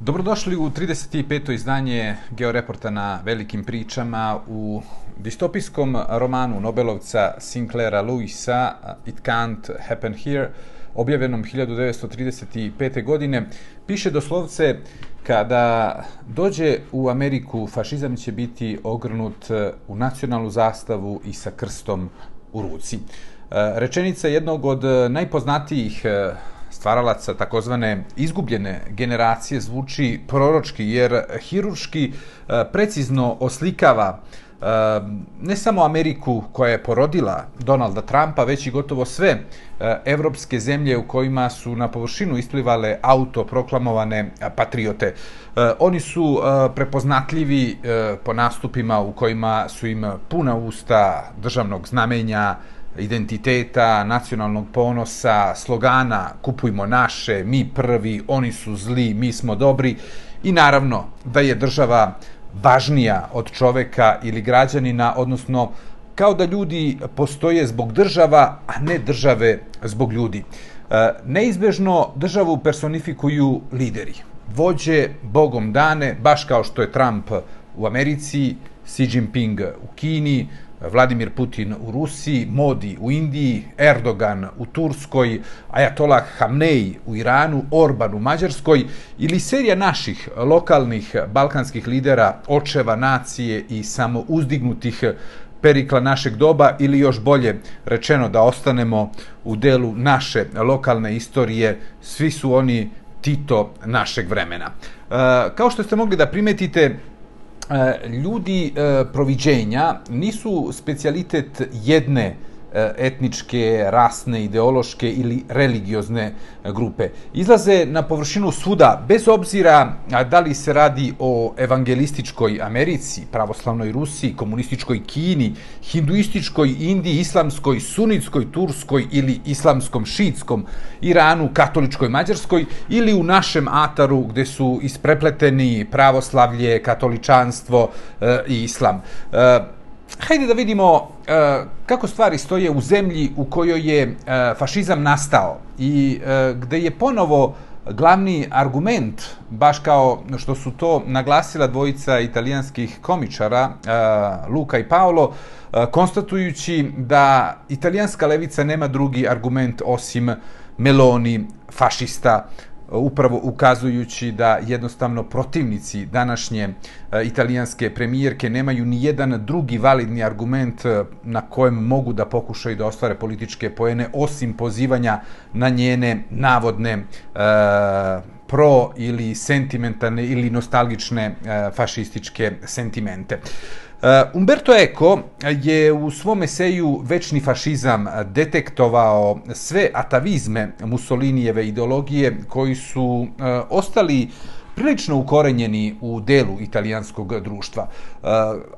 Dobrodošli u 35. izdanje Georeporta na velikim pričama u distopijskom romanu Nobelovca Sinclaira Lewisa It Can't Happen Here, objavljenom 1935. godine, piše doslovce kada dođe u Ameriku fašizam će biti ogrnut u nacionalnu zastavu i sa krstom u ruci. E, rečenica jednog od najpoznatijih e, stvaralaca takozvane izgubljene generacije zvuči proročki, jer hirurški e, precizno oslikava e, ne samo Ameriku koja je porodila Donalda Trumpa, već i gotovo sve e, evropske zemlje u kojima su na površinu isplivale autoproklamovane patriote. Oni su prepoznatljivi po nastupima u kojima su im puna usta državnog znamenja, identiteta, nacionalnog ponosa, slogana kupujmo naše, mi prvi, oni su zli, mi smo dobri i naravno da je država važnija od čoveka ili građanina, odnosno kao da ljudi postoje zbog država, a ne države zbog ljudi. E, Neizbežno državu personifikuju lideri, vođe bogom dane, baš kao što je Trump u Americi, Xi Jinping u Kini, Vladimir Putin u Rusiji, Modi u Indiji, Erdogan u Turskoj, Ajatolah Hamnej u Iranu, Orban u Mađarskoj ili serija naših lokalnih balkanskih lidera, očeva nacije i samo uzdignutih perikla našeg doba ili još bolje rečeno da ostanemo u delu naše lokalne istorije, svi su oni Tito našeg vremena. E, kao što ste mogli da primetite, E, ljudi e, proviđenja nisu specijalitet jedne E, etničke, rasne, ideološke ili religiozne e, grupe. Izlaze na površinu svuda, bez obzira da li se radi o evangelističkoj Americi, pravoslavnoj Rusiji, komunističkoj Kini, hinduističkoj Indiji, islamskoj, sunitskoj, turskoj ili islamskom šitskom Iranu, katoličkoj Mađarskoj ili u našem Ataru gde su isprepleteni pravoslavlje, katoličanstvo e, i islam. E, Hajde da vidimo uh, kako stvari stoje u zemlji u kojoj je uh, fašizam nastao i uh, gde je ponovo glavni argument, baš kao što su to naglasila dvojica italijanskih komičara, uh, Luka i Paolo, uh, konstatujući da italijanska levica nema drugi argument osim Meloni, fašista, upravo ukazujući da jednostavno protivnici današnje e, italijanske premijerke nemaju ni jedan drugi validni argument e, na kojem mogu da pokušaju da ostvare političke poene osim pozivanja na njene navodne e, pro ili sentimentalne ili nostalgične e, fašističke sentimente. Uh, Umberto Eco je u svom eseju Večni fašizam detektovao sve atavizme Mussolinijeve ideologije koji su uh, ostali prilično ukorenjeni u delu italijanskog društva. Uh,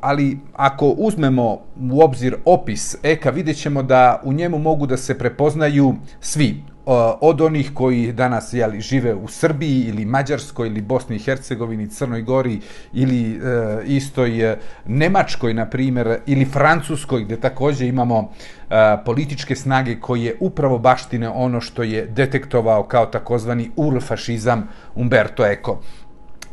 ali ako uzmemo u obzir opis Eka, vidjet ćemo da u njemu mogu da se prepoznaju svi, od onih koji danas jeli, žive u Srbiji ili Mađarskoj ili Bosni i Hercegovini, Crnoj Gori ili e, istoj e, Nemačkoj, na primjer, ili Francuskoj, gdje također imamo e, političke snage koje upravo baštine ono što je detektovao kao takozvani urfašizam Umberto Eco.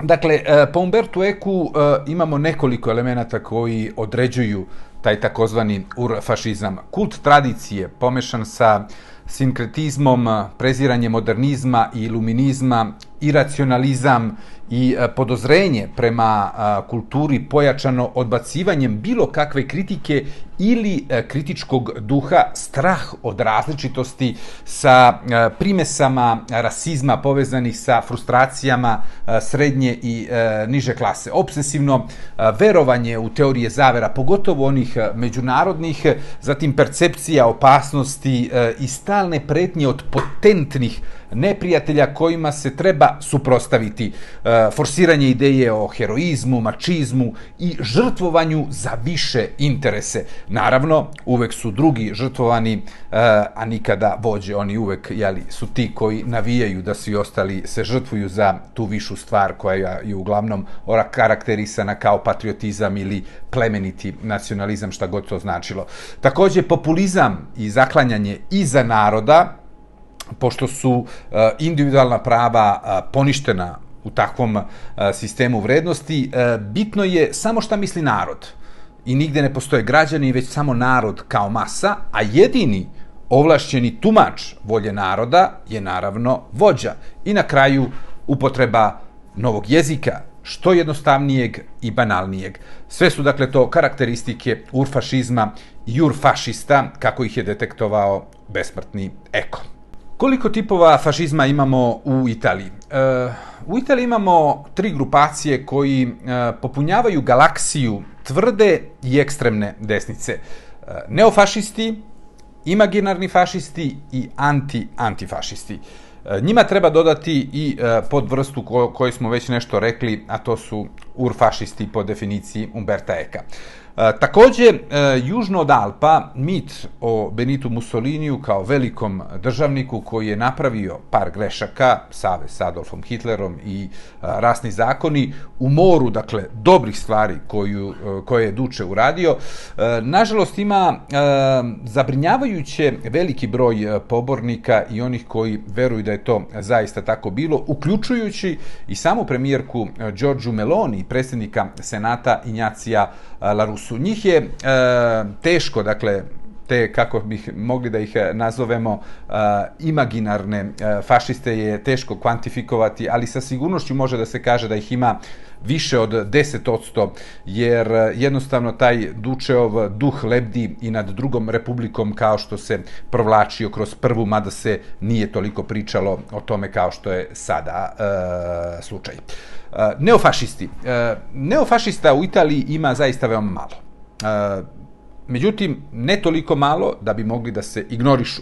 Dakle, e, po Umberto Eku e, imamo nekoliko elemenata koji određuju taj takozvani urfašizam. Kult tradicije pomešan sa sinkretizmom, preziranje modernizma i iluminizma, iracionalizam i e, podozrenje prema e, kulturi pojačano odbacivanjem bilo kakve kritike ili e, kritičkog duha, strah od različitosti sa e, primesama rasizma povezanih sa frustracijama e, srednje i niže klase. Obsesivno verovanje u teorije zavera, pogotovo onih međunarodnih, zatim percepcija opasnosti i stalne pretnje od potentnih neprijatelja kojima se treba suprostaviti. E, forsiranje ideje o heroizmu, mačizmu i žrtvovanju za više interese. Naravno, uvek su drugi žrtvovani, e, a nikada vođe. Oni uvek jeli, su ti koji navijaju da svi ostali se žrtvuju za tu višu stvar koja je uglavnom ora karakterisana kao patriotizam ili plemeniti nacionalizam, šta god to značilo. Takođe, populizam i zaklanjanje iza naroda, pošto su e, individualna prava e, poništena u takvom sistemu vrednosti. Bitno je samo šta misli narod. I nigde ne postoje građani, već samo narod kao masa, a jedini ovlašćeni tumač volje naroda je naravno vođa. I na kraju upotreba novog jezika, što jednostavnijeg i banalnijeg. Sve su dakle to karakteristike urfašizma i urfašista, kako ih je detektovao besmrtni Eko. Koliko tipova fašizma imamo u Italiji? E, u Italiji imamo tri grupacije koji e, popunjavaju galaksiju tvrde i ekstremne desnice. E, neofašisti, imaginarni fašisti i anti-antifašisti. E, njima treba dodati i e, podvrstu pod vrstu ko, koju smo već nešto rekli, a to su urfašisti po definiciji Umberta Eka. Takođe, e, južno od Alpa, mit o Benitu Mussoliniju kao velikom državniku koji je napravio par grešaka, save s Adolfom Hitlerom i e, rasni zakoni, u moru, dakle, dobrih stvari koju, e, koje je Duče uradio, nažalost ima zabrinjavajuće veliki broj pobornika i onih koji veruju da je to zaista tako bilo, uključujući i samu premijerku Giorgio Meloni, predsjednika Senata Injacija Larusu. Njih je e, teško, dakle, te, kako bih mogli da ih e, nazovemo, e, imaginarne e, fašiste je teško kvantifikovati, ali sa sigurnošću može da se kaže da ih ima više od 10%, jer e, jednostavno taj Dučeov duh lebdi i nad drugom republikom kao što se provlačio kroz prvu, mada se nije toliko pričalo o tome kao što je sada e, slučaj. Eh, neofašisti. Eh, neofašista u Italiji ima zaista veoma malo. Eh, međutim, ne toliko malo da bi mogli da se ignorišu.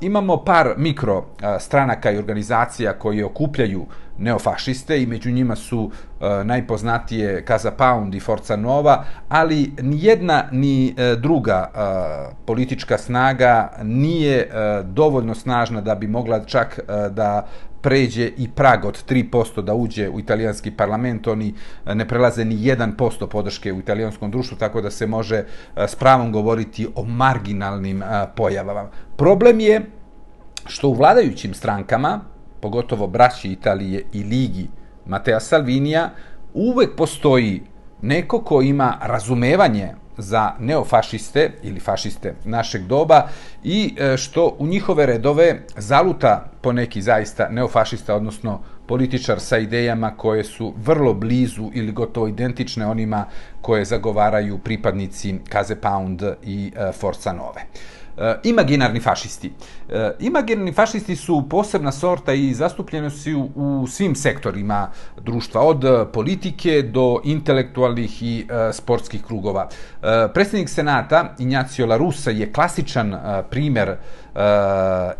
Imamo par mikro stranaka i organizacija koji okupljaju neofašiste i među njima su e, najpoznatije Casa Pound i Forza Nova, ali ni jedna ni e, druga e, politička snaga nije e, dovoljno snažna da bi mogla čak e, da pređe i prag od 3% da uđe u italijanski parlament, oni eh, ne prelaze ni 1% podrške u italijanskom društvu, tako da se može eh, s pravom govoriti o marginalnim eh, pojavama. Problem je što u vladajućim strankama, pogotovo braći Italije i Ligi Matea Salvinija, uvek postoji neko ko ima razumevanje za neofašiste ili fašiste našeg doba i e, što u njihove redove zaluta poneki zaista neofašista, odnosno političar sa idejama koje su vrlo blizu ili gotovo identične onima koje zagovaraju pripadnici Kaze Pound i e, Forza Nove. Eh, imaginarni fašisti. Eh, imaginarni fašisti su posebna sorta i zastupljeni su u svim sektorima društva, od eh, politike do intelektualnih i sportskih krugova. Predsjednik Senata, Ignacio La Russa, je klasičan primer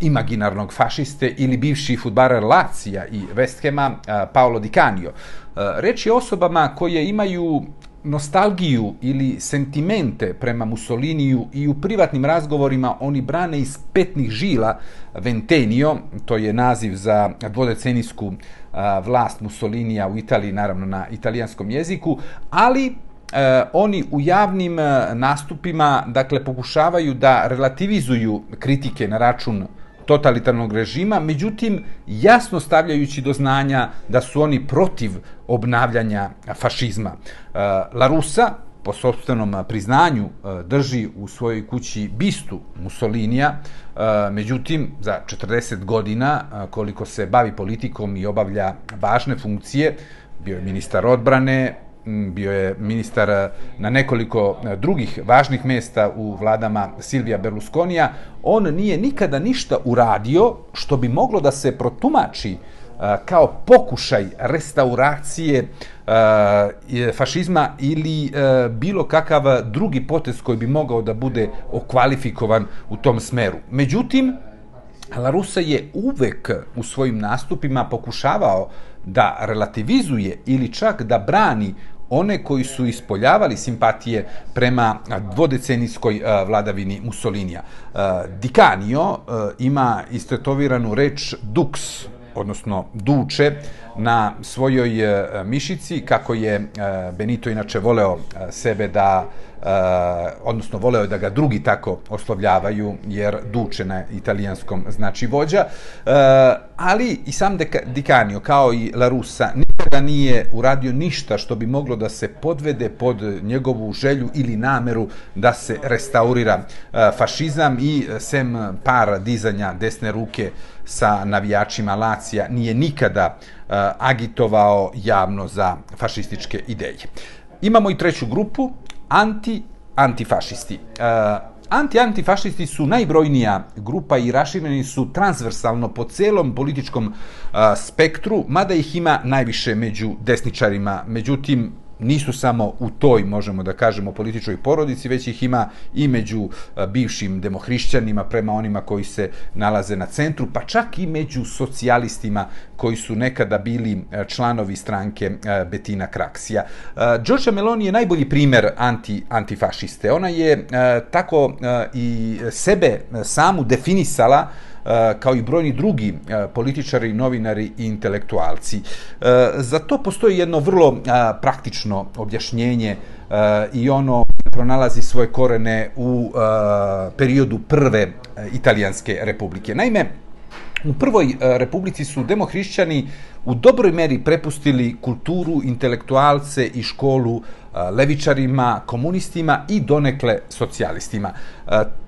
imaginarnog fašiste ili bivši futbarer Lacija i West Hema, Paolo Di Canio. Reč je osobama koje imaju nostalgiju ili sentimente prema Mussoliniju i u privatnim razgovorima oni brane iz petnih žila Ventenio, to je naziv za dvodecenijsku vlast Mussolinija u Italiji, naravno na italijanskom jeziku, ali e, oni u javnim e, nastupima dakle pokušavaju da relativizuju kritike na račun totalitarnog režima, međutim jasno stavljajući do znanja da su oni protiv obnavljanja fašizma. E, La Russa, po sobstvenom priznanju, e, drži u svojoj kući bistu Mussolinija, e, međutim, za 40 godina, koliko se bavi politikom i obavlja važne funkcije, bio je ministar odbrane, Mm, bio je ministar eh, na nekoliko eh, drugih važnih mesta u vladama Silvija Berlusconija, on nije nikada ništa uradio što bi moglo da se protumači eh, kao pokušaj restauracije fašizma ili bilo kakav drugi potez koji bi mogao da bude okvalifikovan u tom smeru. Međutim, Larusa je uvek u svojim nastupima pokušavao da relativizuje ili čak da brani one koji su ispoljavali simpatije prema dvodecenijskoj vladavini Mussolinija. Di Canio ima istetoviranu reč dux, odnosno duče, na svojoj mišici, kako je Benito inače voleo sebe da Eh, odnosno voleo je da ga drugi tako oslovljavaju, jer duče na italijanskom znači vođa, eh, ali i sam Dikanio, kao i La Russa, nikada nije uradio ništa što bi moglo da se podvede pod njegovu želju ili nameru da se restaurira eh, fašizam. I sem par dizanja desne ruke sa navijačima Lacija nije nikada agitovao javno za fašističke ideje. Imamo i treću grupu, anti-antifašisti. Uh, anti-antifašisti su najbrojnija grupa i rašireni su transversalno po celom političkom uh, spektru, mada ih ima najviše među desničarima. Međutim, nisu samo u toj, možemo da kažemo, političkoj porodici, već ih ima i među e, bivšim demohrišćanima prema onima koji se nalaze na centru, pa čak i među socijalistima koji su nekada bili e, članovi stranke e, Betina Kraksija. Đorđa Meloni je najbolji primer anti, antifašiste. Ona je tako i sebe samu definisala Eh, kao i brojni drugi eh, političari, novinari i intelektualci. Eh, za to postoji jedno vrlo praktično objašnjenje i ono pronalazi svoje korene u periodu prve italijanske republike. Naime, U prvoj republici su demohrišćani u dobroj meri prepustili kulturu, intelektualce i školu levičarima, komunistima i donekle socijalistima.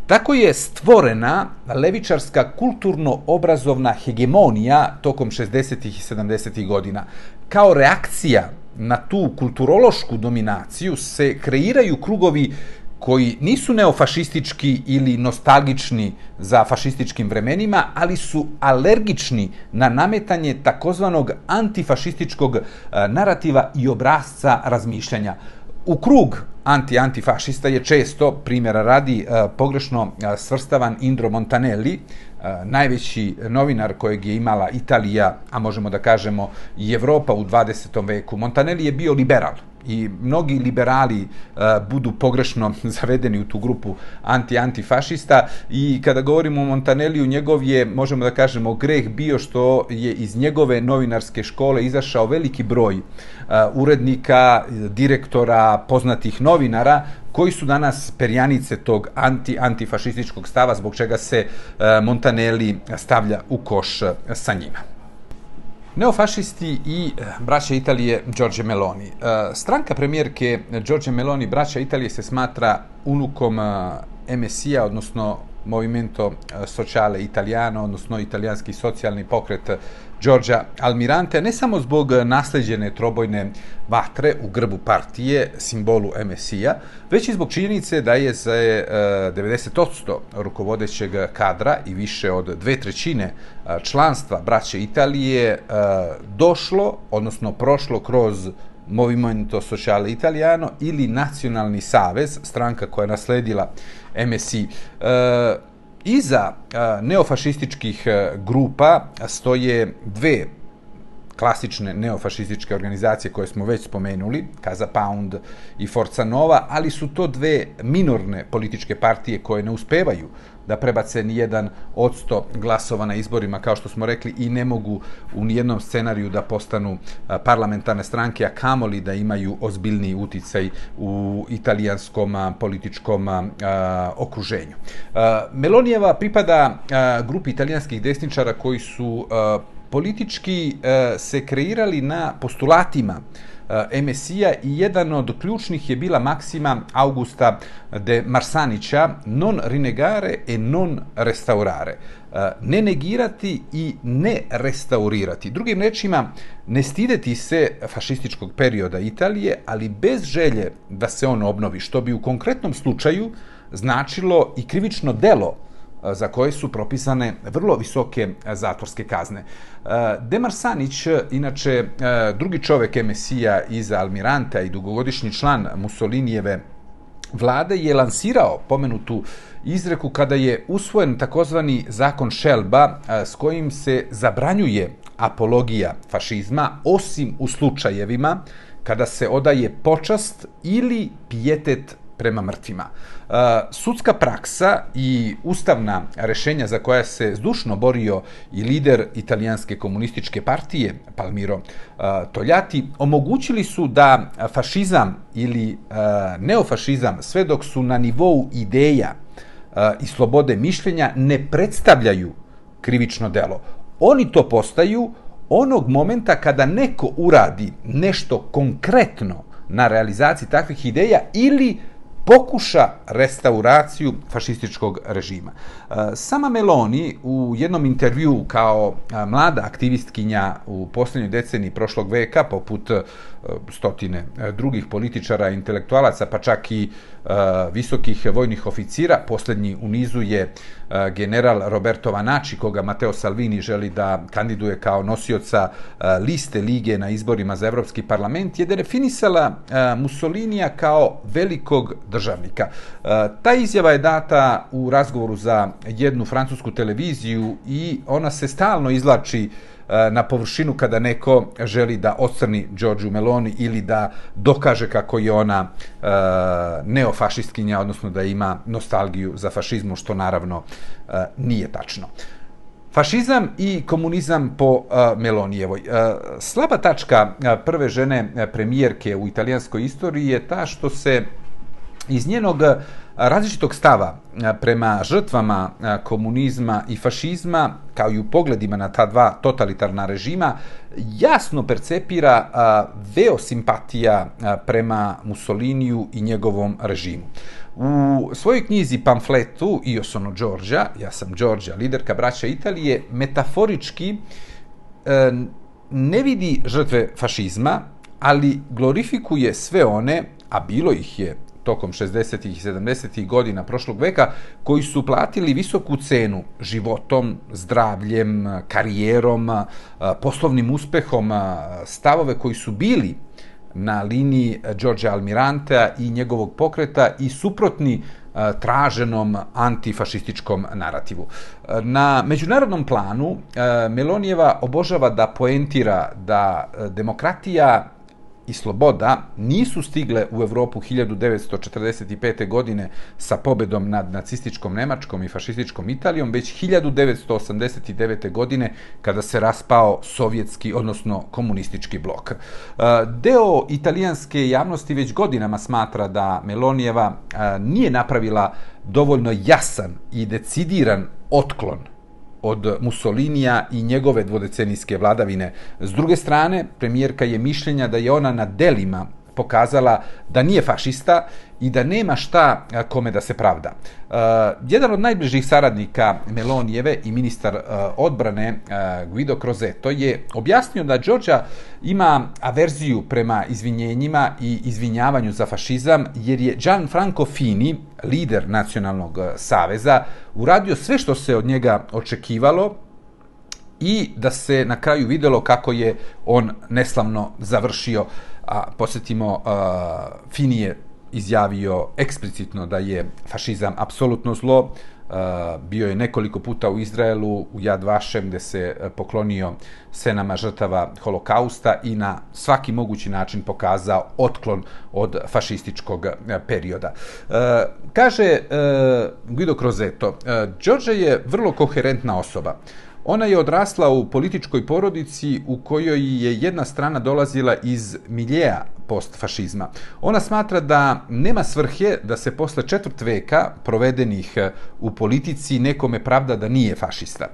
Tako je stvorena levičarska kulturno-obrazovna hegemonija tokom 60. i 70. godina. Kao reakcija na tu kulturološku dominaciju se kreiraju krugovi koji nisu neofašistički ili nostalgični za fašističkim vremenima, ali su alergični na nametanje takozvanog antifašističkog e, narativa i obrazca razmišljanja u krug anti-antifašista je često, primjera radi, eh, pogrešno eh, svrstavan Indro Montanelli, eh, najveći novinar kojeg je imala Italija, a možemo da kažemo i Evropa u 20. veku. Montanelli je bio liberal, i mnogi liberali uh, budu pogrešno zavedeni u tu grupu anti-antifašista i kada govorimo o Montaneliju, njegov je, možemo da kažemo, greh bio što je iz njegove novinarske škole izašao veliki broj uh, urednika, direktora, poznatih novinara, koji su danas perjanice tog anti-antifašističkog stava, zbog čega se uh, Montanelli stavlja u koš sa njima. Neofašisti i eh, braća Italije Giorgio Meloni. Eh, stranka premijerke Giorgio Meloni, braća Italije, se smatra unukom eh, MSI-a, odnosno Movimento Sociale Italiano, odnosno italijanski socijalni pokret Đorđa Almirante, ne samo zbog nasleđene trobojne vatre u grbu partije, simbolu MSI-a, već i zbog činjenice da je za e, 90% rukovodećeg kadra i više od dve trećine e, članstva braće Italije e, došlo, odnosno prošlo kroz Movimento Sociale Italiano ili Nacionalni savez, stranka koja je nasledila MSI. Iza neofašističkih e, grupa stoje dve klasične neofašističke organizacije koje smo već spomenuli, Kaza Pound i Forza Nova, ali su to dve minorne političke partije koje ne uspevaju da prebace ni jedan odsto glasova na izborima, kao što smo rekli, i ne mogu u nijednom scenariju da postanu parlamentarne stranke, a kamoli da imaju ozbiljni uticaj u italijanskom političkom okruženju. Melonijeva pripada grupi italijanskih desničara koji su politički e, se kreirali na postulatima Eh, MSI-a i jedan od ključnih je bila maksima Augusta de Marsanića non rinegare e non restaurare. Eh, ne negirati i ne restaurirati. Drugim rečima, ne stideti se fašističkog perioda Italije, ali bez želje da se on obnovi, što bi u konkretnom slučaju značilo i krivično delo za koje su propisane vrlo visoke zatvorske kazne. Demar Sanić, inače drugi čovek MSI-a iza Almiranta i dugogodišnji član Mussolinijeve vlade, je lansirao pomenutu izreku kada je usvojen takozvani zakon Šelba s kojim se zabranjuje apologija fašizma, osim u slučajevima kada se odaje počast ili pijetet prema mrtvima. Uh, sudska praksa i ustavna rešenja za koja se zdušno borio i lider italijanske komunističke partije, Palmiro uh, Toljati, omogućili su da fašizam ili uh, neofašizam, sve dok su na nivou ideja i slobode mišljenja, ne predstavljaju krivično delo. Oni to postaju onog momenta kada neko uradi nešto konkretno na realizaciji takvih ideja ili pokuša restauraciju fašističkog režima. E, Sama Meloni u jednom intervju kao e, mlada aktivistkinja u posljednjoj deceniji prošlog veka, poput e, E, stotine e, drugih političara, intelektualaca, pa čak i e, visokih vojnih oficira, posljednji u nizu je general Roberto Vanači, koga Mateo Salvini želi da kandiduje kao nosioca liste lige na izborima za Evropski parlament, je definisala Mussolinija kao velikog državnika. Ta izjava je data u razgovoru za jednu francusku televiziju i ona se stalno izlači Eh, na površinu kada neko želi da ocrni Giorgio Meloni ili da dokaže kako je ona eh, neofašistkinja, odnosno da ima nostalgiju za fašizmu, što naravno eh, nije tačno. Fašizam i komunizam po uh, Melonijevoj. Uh, slaba tačka uh, prve žene premijerke u italijanskoj istoriji je ta što se iz njenog različitog stava prema žrtvama komunizma i fašizma, kao i u pogledima na ta dva totalitarna režima, jasno percepira veo simpatija prema Mussoliniju i njegovom režimu. U svojoj knjizi pamfletu Io sono Giorgia, ja sam Giorgia, liderka braća Italije, metaforički e, ne vidi žrtve fašizma, ali glorifikuje sve one, a bilo ih je tokom 60. i 70. godina prošlog veka, koji su platili visoku cenu životom, zdravljem, karijerom, poslovnim uspehom, stavove koji su bili na liniji Đorđa Almiranta i njegovog pokreta i suprotni traženom antifašističkom narativu. Na međunarodnom planu Melonijeva obožava da poentira da demokratija i sloboda nisu stigle u Evropu 1945. godine sa pobedom nad nacističkom Nemačkom i fašističkom Italijom, već 1989. godine kada se raspao sovjetski, odnosno komunistički blok. E, deo italijanske javnosti već godinama smatra da Melonijeva e, nije napravila dovoljno jasan i decidiran otklon od Mussolinija i njegove dvodecenijske vladavine. S druge strane, premijerka je mišljenja da je ona na delima pokazala da nije fašista i da nema šta kome da se pravda. Uh, jedan od najbližih saradnika Melonijeve i ministar uh, odbrane uh, Guido Crozetto je objasnio da Đorđa ima averziju prema izvinjenjima i izvinjavanju za fašizam jer je Gianfranco Fini, lider nacionalnog saveza, uradio sve što se od njega očekivalo i da se na kraju videlo kako je on neslavno završio a posjetimo, uh, Fini je izjavio eksplicitno da je fašizam apsolutno zlo, uh, bio je nekoliko puta u Izraelu, u Jad Vašem, gde se e, poklonio senama žrtava holokausta i na svaki mogući način pokazao otklon od fašističkog e, perioda. Uh, kaže uh, Guido Crozetto, uh, Đorđe je vrlo koherentna osoba. Ona je odrasla u političkoj porodici u kojoj je jedna strana dolazila iz miljeja postfašizma. Ona smatra da nema svrhe da se posle četvrt veka provedenih e, u politici nekome pravda da nije fašista. E,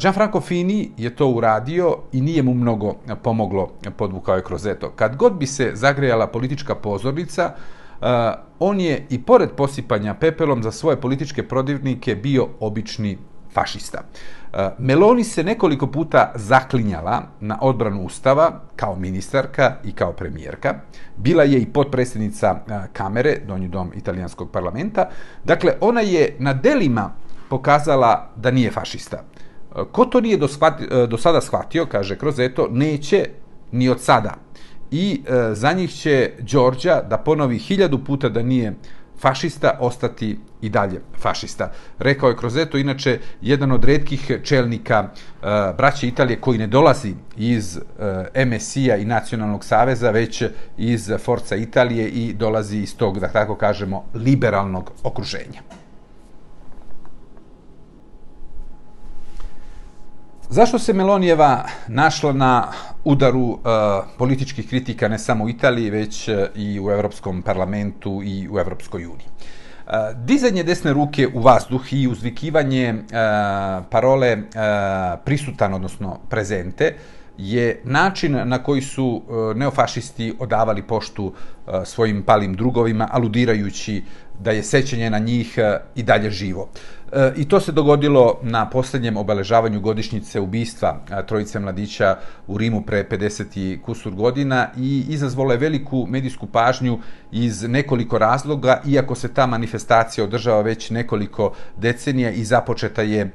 Gianfranco Fini je to uradio i nije mu mnogo pomoglo, podvukao je kroz eto. Kad god bi se zagrejala politička pozornica, e, on je i pored posipanja pepelom za svoje političke protivnike bio obični fašista. Uh, Eh, Meloni se nekoliko puta zaklinjala na odbranu Ustava kao ministarka i kao premijerka. Bila je i potpredsjednica eh, kamere, donji dom italijanskog parlamenta. Dakle, ona je na delima pokazala da nije fašista. Eh, ko to nije do, shvati, do sada shvatio, kaže Krozeto, neće ni od sada. I za njih će Đorđa da ponovi hiljadu puta da nije fašista, fašista ostati i dalje fašista. Rekao je Krozeto, inače, jedan od redkih čelnika e, braće Italije koji ne dolazi iz e, MSI-a i Nacionalnog saveza, već iz Forca Italije i dolazi iz tog, da tako kažemo, liberalnog okruženja. Zašto se Melonijeva našla na udaru uh, političkih kritika ne samo u Italiji, već uh, i u Evropskom parlamentu i u Evropskoj uniji? Uh, dizanje desne ruke u vazduh i uzvikivanje uh, parole uh, prisutan, odnosno prezente, je način na koji su uh, neofašisti odavali poštu uh, svojim palim drugovima, aludirajući da je sećanje na njih uh, i dalje živo. E, I to se dogodilo na posljednjem obeležavanju godišnjice ubistva trojice mladića u Rimu pre 50 kusur godina i izazvalo je veliku medijsku pažnju iz nekoliko razloga, iako se ta manifestacija održava već nekoliko decenija i započeta je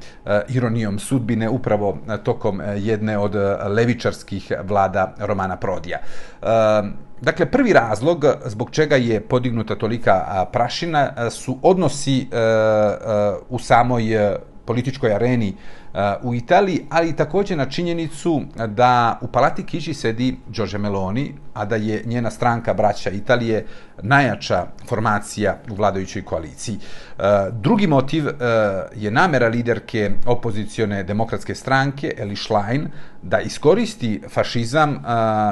ironijom sudbine upravo tokom jedne od levičarskih vlada Romana Prodija. Dakle, prvi razlog zbog čega je podignuta tolika prašina su odnosi e, e, u samoj e, političkoj areni u Italiji, ali također na činjenicu da u Palati Kiži sedi Giorgio Meloni, a da je njena stranka Braća Italije najjača formacija u vladajućoj koaliciji. E, drugi motiv e, je namera liderke opozicione demokratske stranke, Eli Schlein, da iskoristi fašizam, e,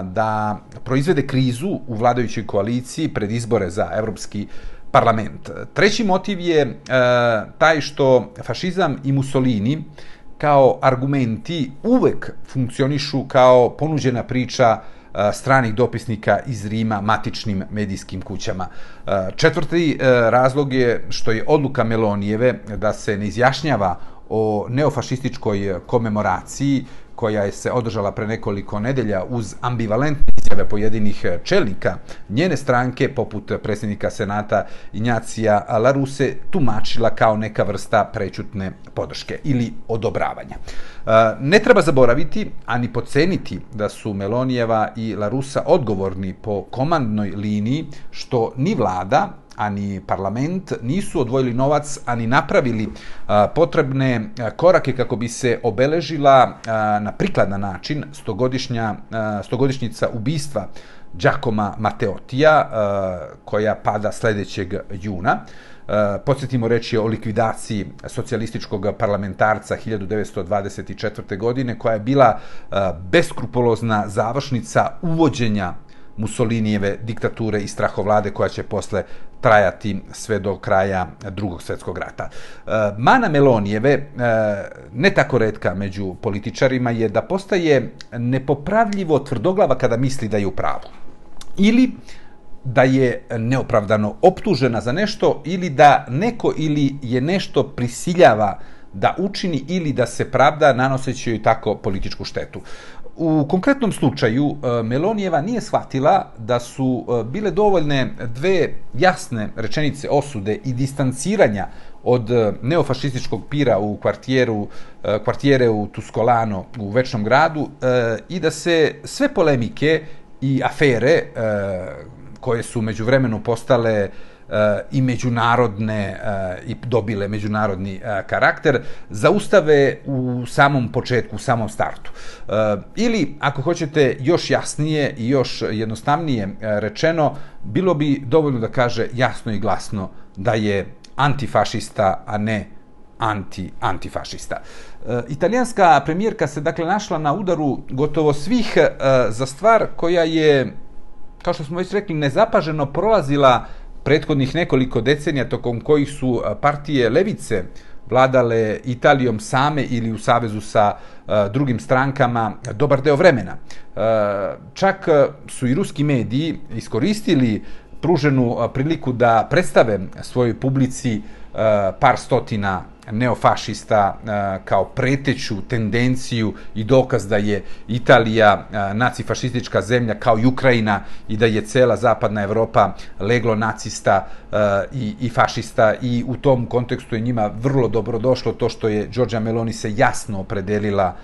da proizvede krizu u vladajućoj koaliciji pred izbore za evropski parlament. Treći motiv je taj što fašizam i Mussolini kao argumenti uvek funkcionišu kao ponuđena priča stranih dopisnika iz Rima matičnim medijskim kućama. Četvrti e, razlog je što je odluka Melonijeve da se ne izjašnjava o neofašističkoj komemoraciji koja je se održala pre nekoliko nedelja uz ambivalentne izjave pojedinih e, čelnika njene stranke, poput predsjednika Senata Injacija Laruse, tumačila kao neka vrsta prećutne podrške ili odobravanja. E, ne treba zaboraviti, ani poceniti da su Melonijeva i Larusa odgovorni po komandnoj liniji, što ni vlada, ani parlament nisu odvojili novac, ani napravili a, potrebne a, korake kako bi se obeležila a, na prikladan način stogodišnja, a, stogodišnjica ubistva Đakoma Mateotija, a, koja pada sljedećeg juna. Uh, podsjetimo reći o likvidaciji socijalističkog parlamentarca 1924. godine, koja je bila uh, beskrupulozna završnica uvođenja Mussolinijeve diktature i strahovlade koja će posle trajati sve do kraja drugog svjetskog rata. E, mana Melonijeve, e, ne tako redka među političarima, je da postaje nepopravljivo tvrdoglava kada misli da je u pravu. Ili da je neopravdano optužena za nešto ili da neko ili je nešto prisiljava da učini ili da se pravda nanoseći joj tako političku štetu. U konkretnom slučaju e, Melonijeva nije shvatila da su e, bile dovoljne dve jasne rečenice osude i distanciranja od e, neofašističkog pira u kvartijeru, kvartijere u Tuscolano u Večnom gradu i da se sve polemike i afere koje su među vremenu postale i međunarodne eh, i dobile međunarodni eh, karakter zaustave u samom početku, u samom startu. Eh, ili, ako hoćete još jasnije i još jednostavnije rečeno, bilo bi dovoljno da kaže jasno i glasno da je antifašista, a ne anti antifašista. italijanska premijerka se dakle našla na udaru gotovo svih za stvar koja je kao što smo već rekli nezapaženo prolazila prethodnih nekoliko decenija tokom kojih su partije levice vladale Italijom same ili u savezu sa drugim strankama dobar deo vremena. Čak su i ruski mediji iskoristili pruženu priliku da predstave svojoj publici par stotina neofašista kao preteću tendenciju i dokaz da je Italija nacifašistička zemlja kao i Ukrajina i da je cela zapadna Evropa leglo nacista i, i fašista. I u tom kontekstu je njima vrlo dobro došlo to što je Đorđa Meloni se jasno opredelila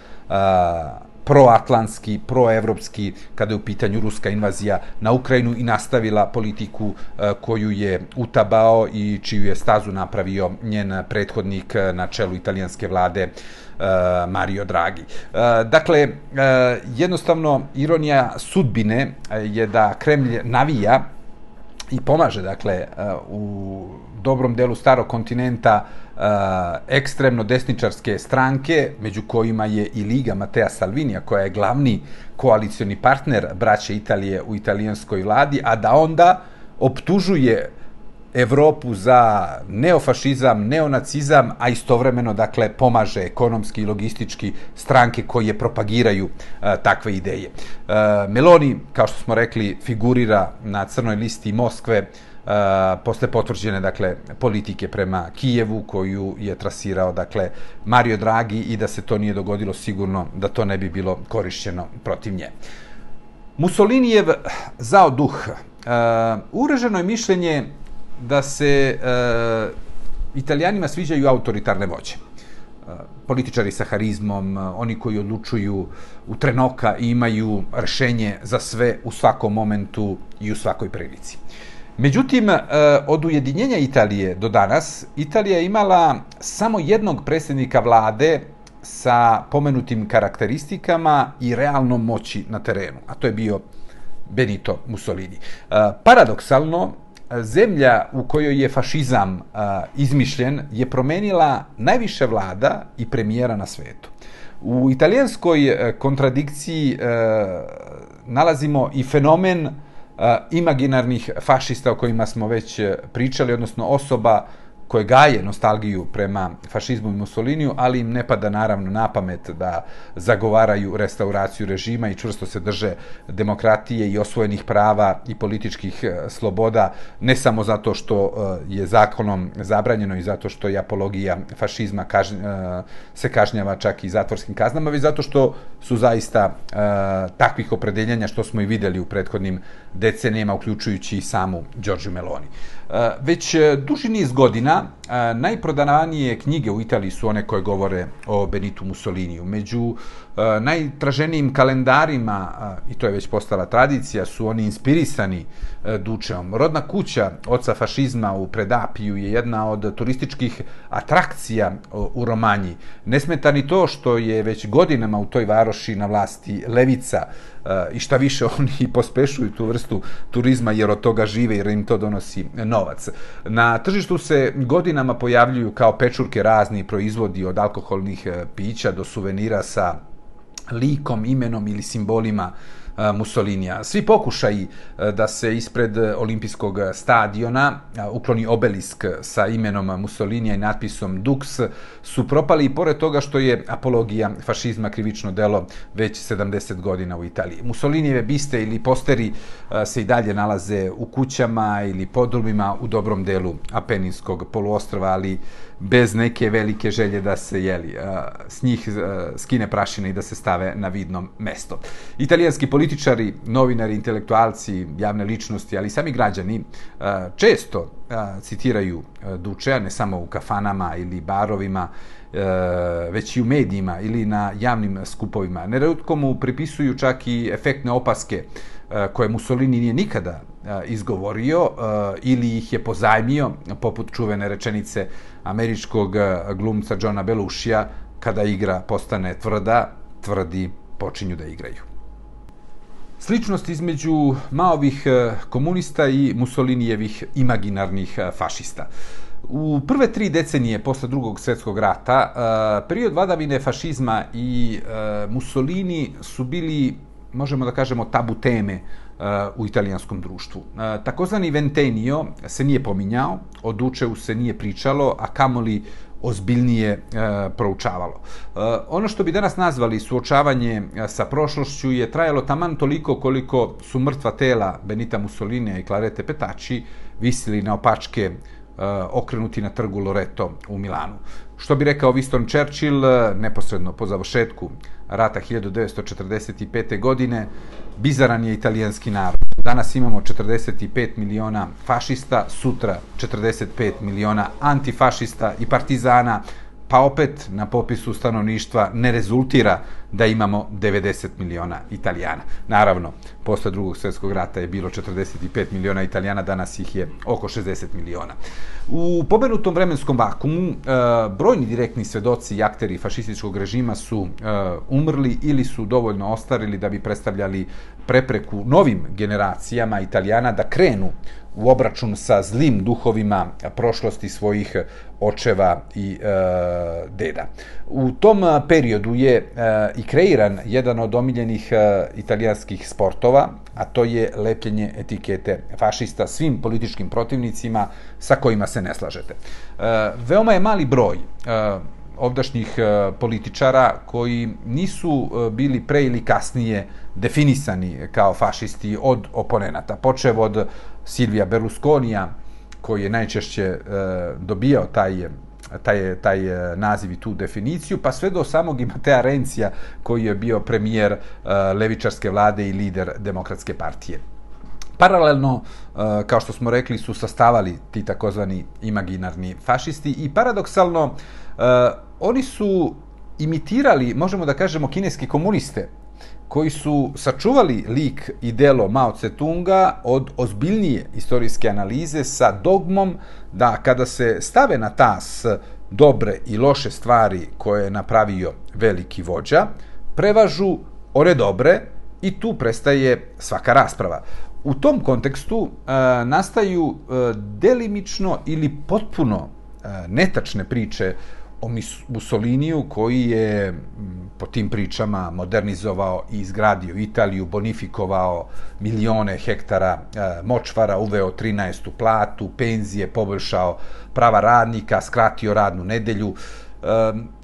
proatlantski, proevropski, kada je u pitanju ruska invazija na Ukrajinu i nastavila politiku e, koju je utabao i čiju je stazu napravio njen prethodnik e, na čelu italijanske vlade e, Mario Draghi. Dakle, jednostavno, ironija sudbine je da Kremlj navija i pomaže, dakle, uh, u dobrom delu starog kontinenta uh, ekstremno desničarske stranke, među kojima je i Liga Matea Salvinija, koja je glavni koalicioni partner braće Italije u italijanskoj vladi, a da onda optužuje Evropu za neofašizam, neonacizam, a istovremeno dakle pomaže ekonomski i logistički stranke koje propagiraju uh, takve ideje. E, Meloni, kao što smo rekli, figurira na crnoj listi Moskve uh, posle potvrđene dakle politike prema Kijevu koju je trasirao dakle Mario Draghi i da se to nije dogodilo sigurno da to ne bi bilo korišćeno protiv nje. Mussolinijev zao duh uh, e, ureženo je mišljenje da se e, Italijanima sviđaju autoritarne vođe e, političari sa harizmom, e, oni koji odlučuju u trenoka i imaju rešenje za sve u svakom momentu i u svakoj prilici. Međutim, e, od ujedinjenja Italije do danas, Italija je imala samo jednog predsjednika vlade sa pomenutim karakteristikama i realnom moći na terenu, a to je bio Benito Mussolini. E, paradoksalno, zemlja u kojoj je fašizam a, izmišljen je promenila najviše vlada i premijera na svetu. U italijanskoj e, kontradikciji e, nalazimo i fenomen e, imaginarnih fašista o kojima smo već pričali, odnosno osoba koje gaje nostalgiju prema fašizmu i Mussoliniju, ali im ne pada naravno na pamet da zagovaraju restauraciju režima i čvrsto se drže demokratije i osvojenih prava i političkih e, sloboda, ne samo zato što e, je zakonom zabranjeno i zato što je apologija fašizma kažn, e, se kažnjava čak i zatvorskim kaznama, već zato što su zaista takvih opredeljenja što smo i videli u prethodnim decenijama, uključujući i samu Đorđu Meloni. Eh, već eh, duži niz godina eh, najprodananije knjige u Italiji su one koje govore o Benitu Mussoliniju. Među najtraženijim kalendarima, i to je već postala tradicija, su oni inspirisani Dučeom. Rodna kuća oca fašizma u Predapiju je jedna od turističkih atrakcija u Romanji. Ne smeta ni to što je već godinama u toj varoši na vlasti Levica, Eh, i šta više oni pospešuju tu vrstu turizma jer od toga žive jer im to donosi novac. Na tržištu se godinama pojavljuju kao pečurke razni proizvodi od alkoholnih eh, pića do suvenira sa likom, imenom ili simbolima Mussolinija. Svi pokušaji da se ispred olimpijskog stadiona ukloni obelisk sa imenom Mussolinija i natpisom Dux su propali i pored toga što je apologija fašizma krivično delo već 70 godina u Italiji. Mussolinijeve biste ili posteri se i dalje nalaze u kućama ili podrumima u dobrom delu Apeninskog poluostrova, ali bez neke velike želje da se jeli s njih skine prašina i da se stave na vidno mesto. Italijanski političari, novinari, intelektualci, javne ličnosti, ali i sami građani često citiraju Dučea, ne samo u kafanama ili barovima, e, već i u medijima ili na javnim skupovima. Neredko mu pripisuju čak i efektne opaske e, koje Mussolini nije nikada izgovorio ili ih je pozajmio, poput čuvene rečenice američkog glumca Johna Belushija, kada igra postane tvrda, tvrdi počinju da igraju. Sličnost između Maovih komunista i Mussolinijevih imaginarnih fašista. U prve tri decenije posle drugog svjetskog rata, period vladavine fašizma i Mussolini su bili, možemo da kažemo, tabu teme Eh, u italijanskom društvu. Eh, takozvani Ventenio se nije pominjao, o Dučevu se nije pričalo, a kamoli ozbiljnije e, proučavalo. E, ono što bi danas nazvali suočavanje sa prošlošću je trajalo taman toliko koliko su mrtva tela Benita Mussolini i Clarete Petači visili na opačke e, okrenuti na trgu Loreto u Milanu. Što bi rekao Winston Churchill e, neposredno po završetku rata 1945. godine, bizaran je italijanski narod. Danas imamo 45 miliona fašista, sutra 45 miliona antifašista i partizana, pa opet na popisu stanovništva ne rezultira da imamo 90 miliona Italijana. Naravno, posle drugog svjetskog rata je bilo 45 miliona Italijana, danas ih je oko 60 miliona. U pomenutom vremenskom vakumu, e, brojni direktni svedoci i akteri fašističkog režima su e, umrli ili su dovoljno ostarili da bi predstavljali prepreku novim generacijama Italijana da krenu u obračun sa zlim duhovima prošlosti svojih očeva i e, deda. U tom e, periodu je e, i kreiran jedan od omiljenih e, italijanskih sportova, a to je lepljenje etikete fašista svim političkim protivnicima sa kojima se ne slažete. E, veoma je mali broj e, ovdašnjih e, političara koji nisu e, bili pre ili kasnije definisani kao fašisti od oponenata. Počev od Silvija Berlusconija, koji je najčešće e, dobijao taj taj, taj naziv i tu definiciju, pa sve do samog Matea Rencija, koji je bio premijer e, levičarske vlade i lider demokratske partije. Paralelno, e, kao što smo rekli, su sastavali ti takozvani imaginarni fašisti i paradoksalno, e, oni su imitirali, možemo da kažemo, kineski komuniste, koji su sačuvali lik i delo Mao Tse-tunga od ozbiljnije istorijske analize sa dogmom da kada se stave na tas dobre i loše stvari koje je napravio veliki vođa, prevažu one dobre i tu prestaje svaka rasprava. U tom kontekstu e, nastaju e, delimično ili potpuno e, netačne priče o Mussoliniju koji je po tim pričama modernizovao i izgradio Italiju, bonifikovao milione hektara e, močvara, uveo 13. platu, penzije, poboljšao prava radnika, skratio radnu nedelju. E,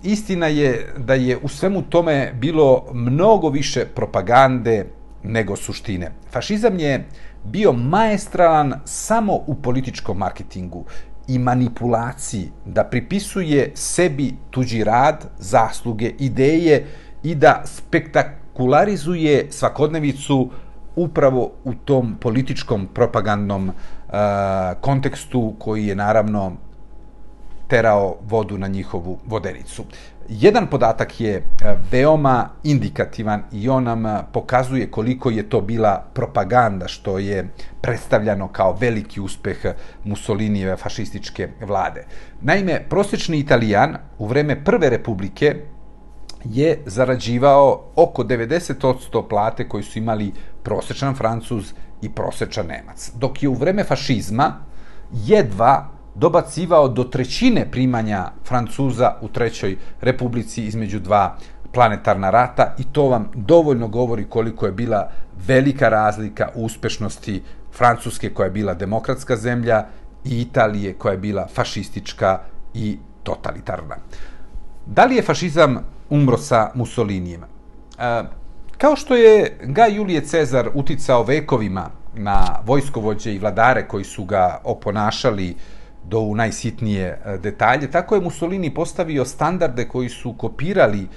istina je da je u svemu tome bilo mnogo više propagande nego suštine. Fašizam je bio maestralan samo u političkom marketingu i manipulaciji, da pripisuje sebi tuđi rad, zasluge, ideje i da spektakularizuje svakodnevicu upravo u tom političkom propagandnom uh, kontekstu koji je naravno terao vodu na njihovu vodenicu. Jedan podatak je e, veoma indikativan i on nam e, pokazuje koliko je to bila propaganda što je predstavljano kao veliki uspeh Mussolinijeve fašističke vlade. Naime, prosječni italijan u vreme Prve republike je zarađivao oko 90% plate koji su imali prosječan Francuz i prosječan Nemac. Dok je u vreme fašizma jedva dobacivao do trećine primanja Francuza u trećoj republici između dva planetarna rata i to vam dovoljno govori koliko je bila velika razlika u uspešnosti Francuske koja je bila demokratska zemlja i Italije koja je bila fašistička i totalitarna. Da li je fašizam umro sa Mussolinijem? E, kao što je Gaj Julije Cezar uticao vekovima na vojskovođe i vladare koji su ga oponašali do u najsitnije e, detalje. Tako je Mussolini postavio standarde koji su kopirali e,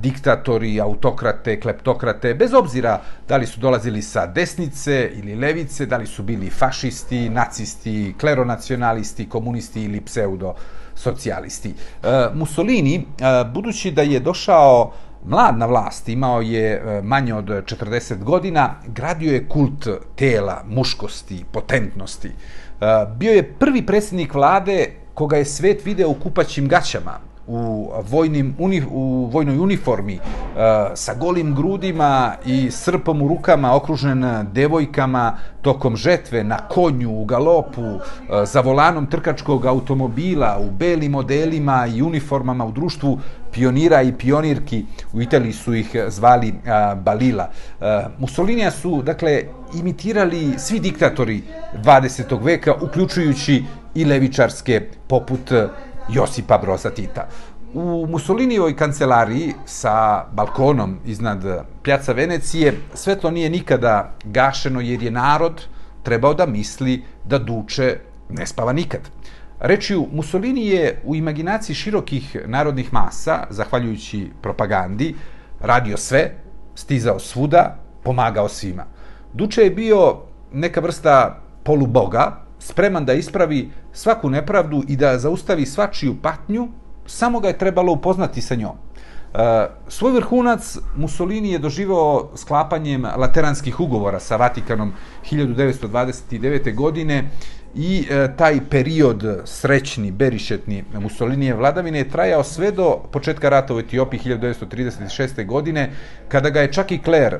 diktatori, autokrate, kleptokrate, bez obzira da li su dolazili sa desnice ili levice, da li su bili fašisti, nacisti, kleronacionalisti, komunisti ili pseudo-socijalisti. E, Mussolini, e, budući da je došao mlad na vlast, imao je manje od 40 godina, gradio je kult tela, muškosti, potentnosti. Bio je prvi predsjednik vlade koga je svet video u kupaćim gaćama, u, vojnim, uni, u vojnoj uniformi, e, sa golim grudima i srpom u rukama, okružen devojkama tokom žetve, na konju, u galopu, e, za volanom trkačkog automobila, u belim modelima i uniformama u društvu pionira i pionirki, u Italiji su ih e, zvali a, Balila. A, Mussolinija su, dakle, imitirali svi diktatori 20. veka, uključujući i levičarske poput Josipa Broza Tita. U Mussolinijoj kancelariji sa balkonom iznad pljaca Venecije svetlo nije nikada gašeno jer je narod trebao da misli da duče ne spava nikad. Rečju, Mussolini je u imaginaciji širokih narodnih masa, zahvaljujući propagandi, radio sve, stizao svuda, pomagao svima. Duče je bio neka vrsta poluboga, spreman da ispravi svaku nepravdu i da zaustavi svačiju patnju, samo ga je trebalo upoznati sa njom. E, svoj vrhunac Mussolini je doživao sklapanjem lateranskih ugovora sa Vatikanom 1929. godine i e, taj period srećni, berišetni Mussolinije vladavine je trajao sve do početka rata u Etiopiji 1936. godine, kada ga je čak i Kler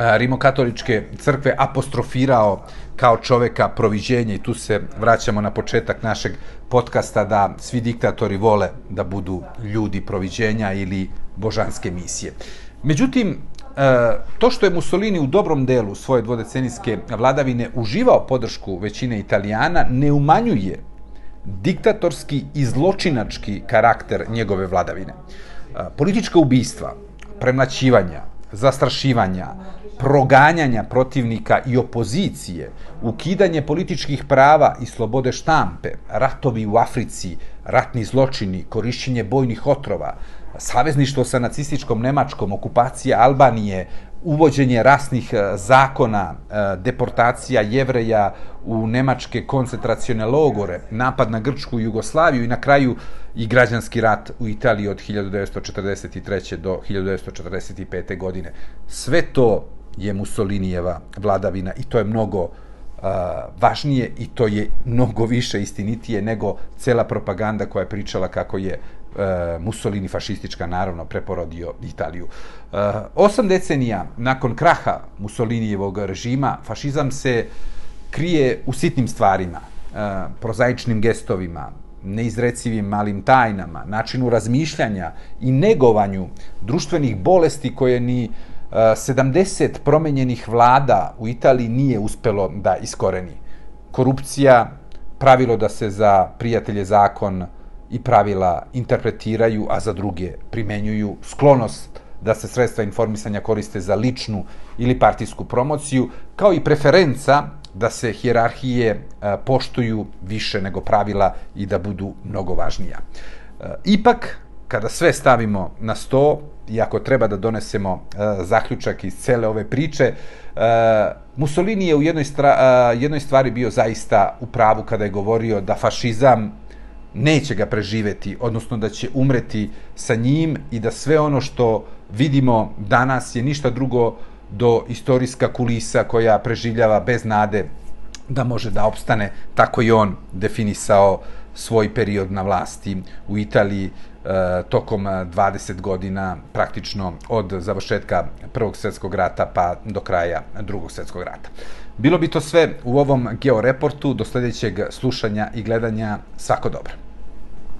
rimokatoličke crkve apostrofirao kao čoveka proviđenja i tu se vraćamo na početak našeg podcasta da svi diktatori vole da budu ljudi proviđenja ili božanske misije. Međutim, e, to što je Mussolini u dobrom delu svoje dvodecenijske vladavine uživao podršku većine Italijana ne umanjuje diktatorski i zločinački karakter njegove vladavine. E, politička ubistva, premlaćivanja, zastrašivanja, proganjanja protivnika i opozicije, ukidanje političkih prava i slobode štampe, ratovi u Africi, ratni zločini, korišćenje bojnih otrova, savezništvo sa nacističkom Nemačkom, okupacija Albanije, uvođenje rasnih e, zakona, e, deportacija jevreja u nemačke koncentracione logore, napad na Grčku i Jugoslaviju i na kraju i građanski rat u Italiji od 1943. do 1945. godine. Sve to je Mussolinijeva vladavina i to je mnogo uh, važnije i to je mnogo više istinitije nego cela propaganda koja je pričala kako je E, Mussolini fašistička naravno preporodio Italiju. Uh, osam decenija nakon kraha Mussolinijevog režima fašizam se krije u sitnim stvarima, e, prozaičnim gestovima, neizrecivim malim tajnama, načinu razmišljanja i negovanju društvenih bolesti koje ni 70 promenjenih vlada u Italiji nije uspelo da iskoreni. Korupcija, pravilo da se za prijatelje zakon i pravila interpretiraju, a za druge primenjuju, sklonost da se sredstva informisanja koriste za ličnu ili partijsku promociju, kao i preferenca da se hijerarhije e, poštuju više nego pravila i da budu mnogo važnija. E, ipak, kada sve stavimo na sto, i ako treba da donesemo e, zaključak iz cele ove priče, Mussolini je u jednoj, stra, jednoj stvari bio zaista u pravu kada je govorio da fašizam neće ga preživeti, odnosno da će umreti sa njim i da sve ono što vidimo danas je ništa drugo do istorijska kulisa koja preživljava bez nade da može da opstane, tako i on definisao svoj period na vlasti u Italiji E, tokom e, 20 godina praktično od završetka Prvog svjetskog rata pa do kraja Drugog svjetskog rata. Bilo bi to sve u ovom georeportu. Do sljedećeg slušanja i gledanja. Svako dobro.